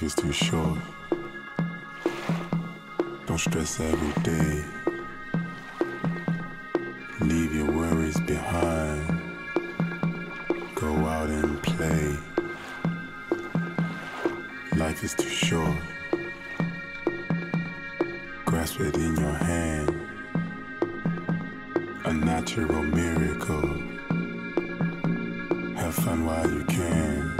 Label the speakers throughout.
Speaker 1: Life is too short. Don't stress every day. Leave your worries behind. Go out and play. Life is too short. Grasp it in your hand. A natural miracle. Have fun while you can.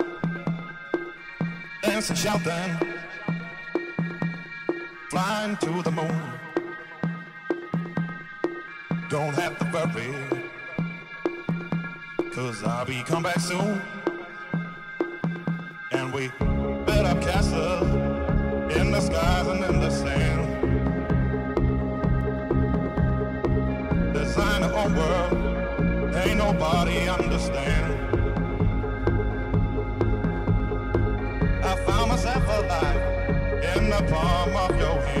Speaker 2: Dancing, shouting, flying to the moon. Don't have to worry, cause I'll be come back soon. And we build up castles in the skies and in the sand. design our world. Ain't nobody understand. The palm of your hand.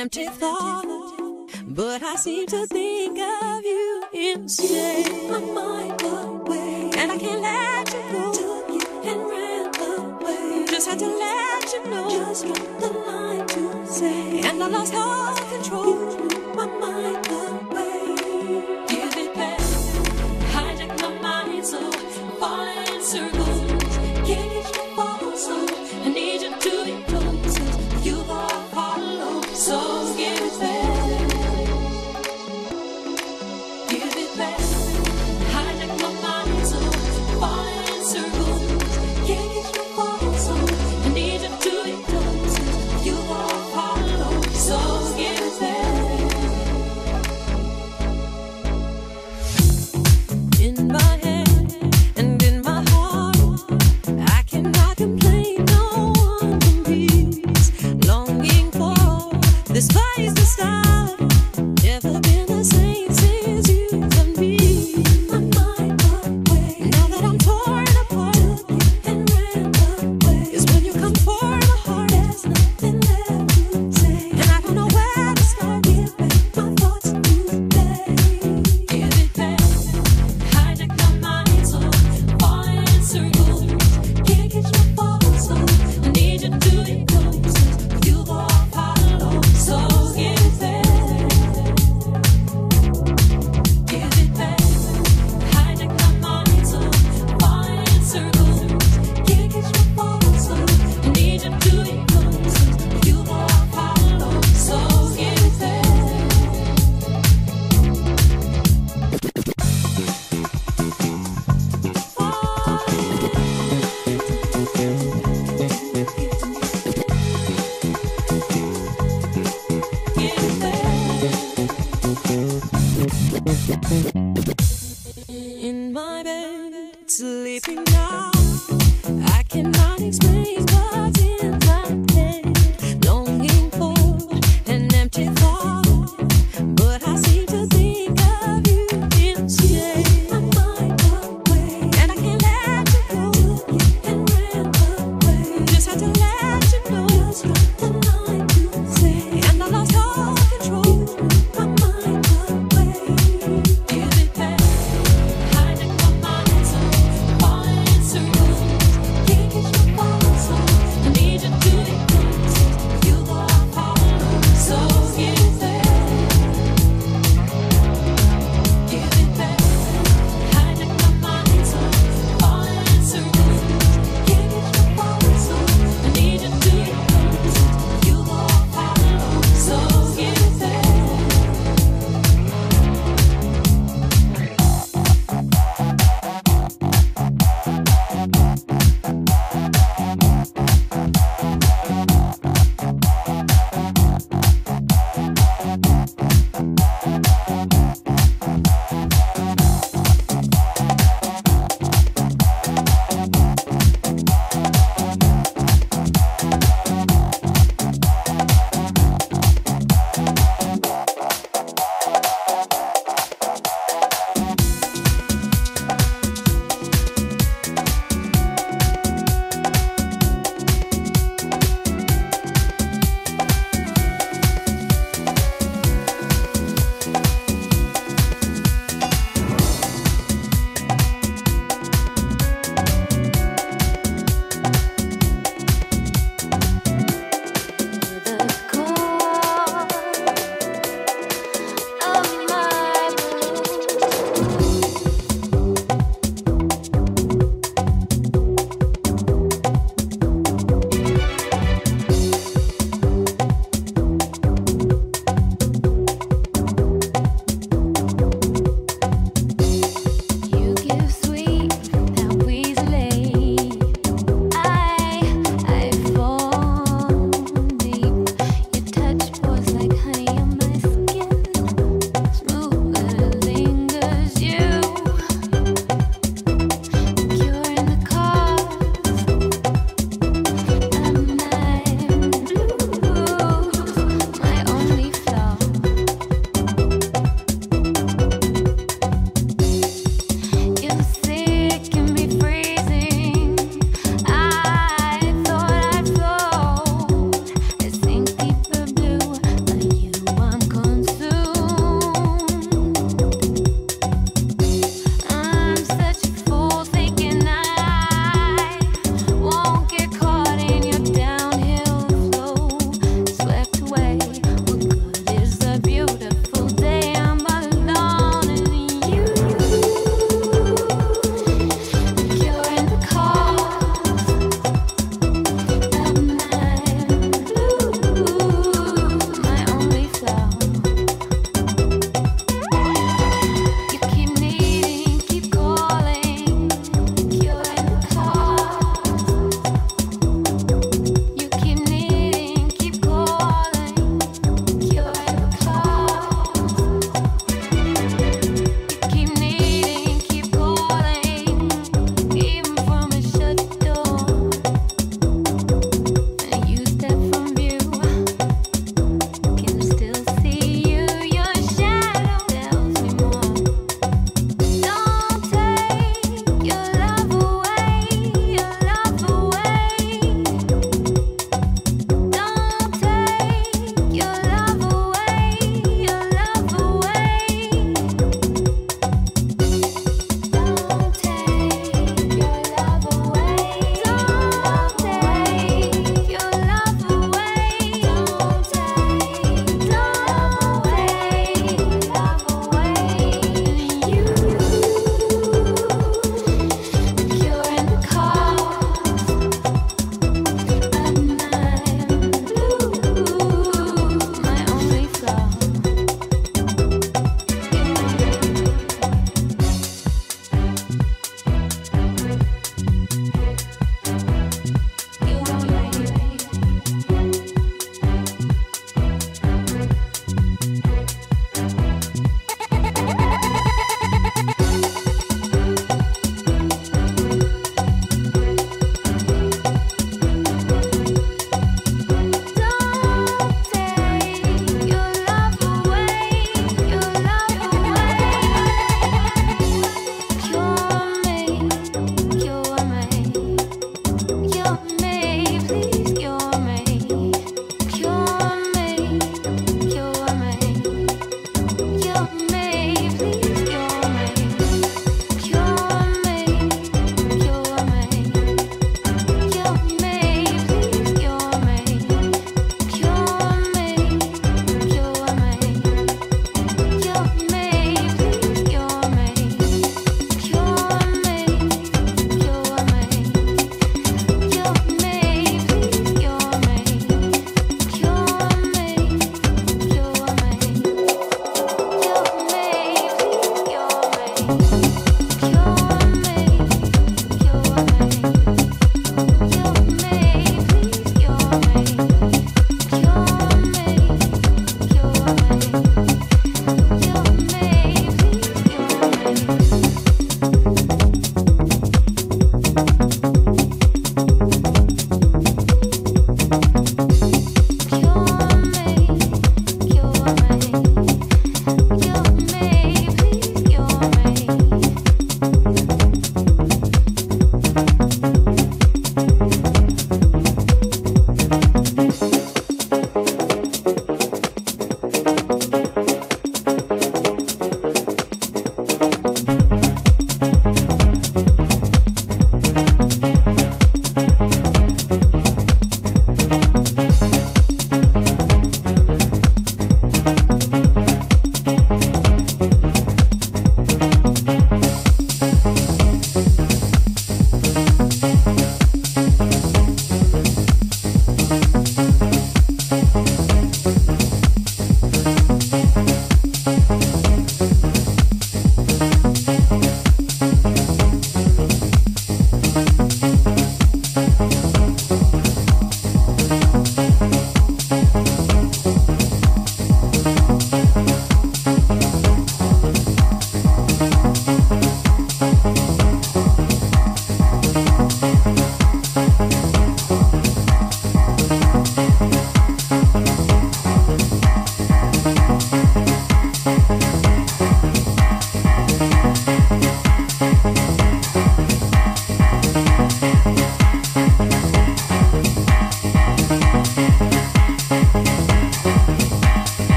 Speaker 3: empty thought, but I seem to think of you instead. My
Speaker 4: mind away,
Speaker 3: and I can't let you go. Took you and ran away. Just had to let you know. Just dropped
Speaker 4: the
Speaker 3: line to say, and I lost all control.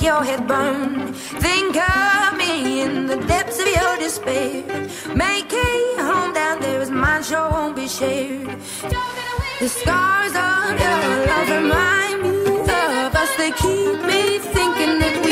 Speaker 3: make your head burned. Think of me in the depths of your despair. Make a home down there is mine, sure won't be shared. The scars of your
Speaker 5: love
Speaker 3: remind me of us. They keep me thinking
Speaker 5: that we.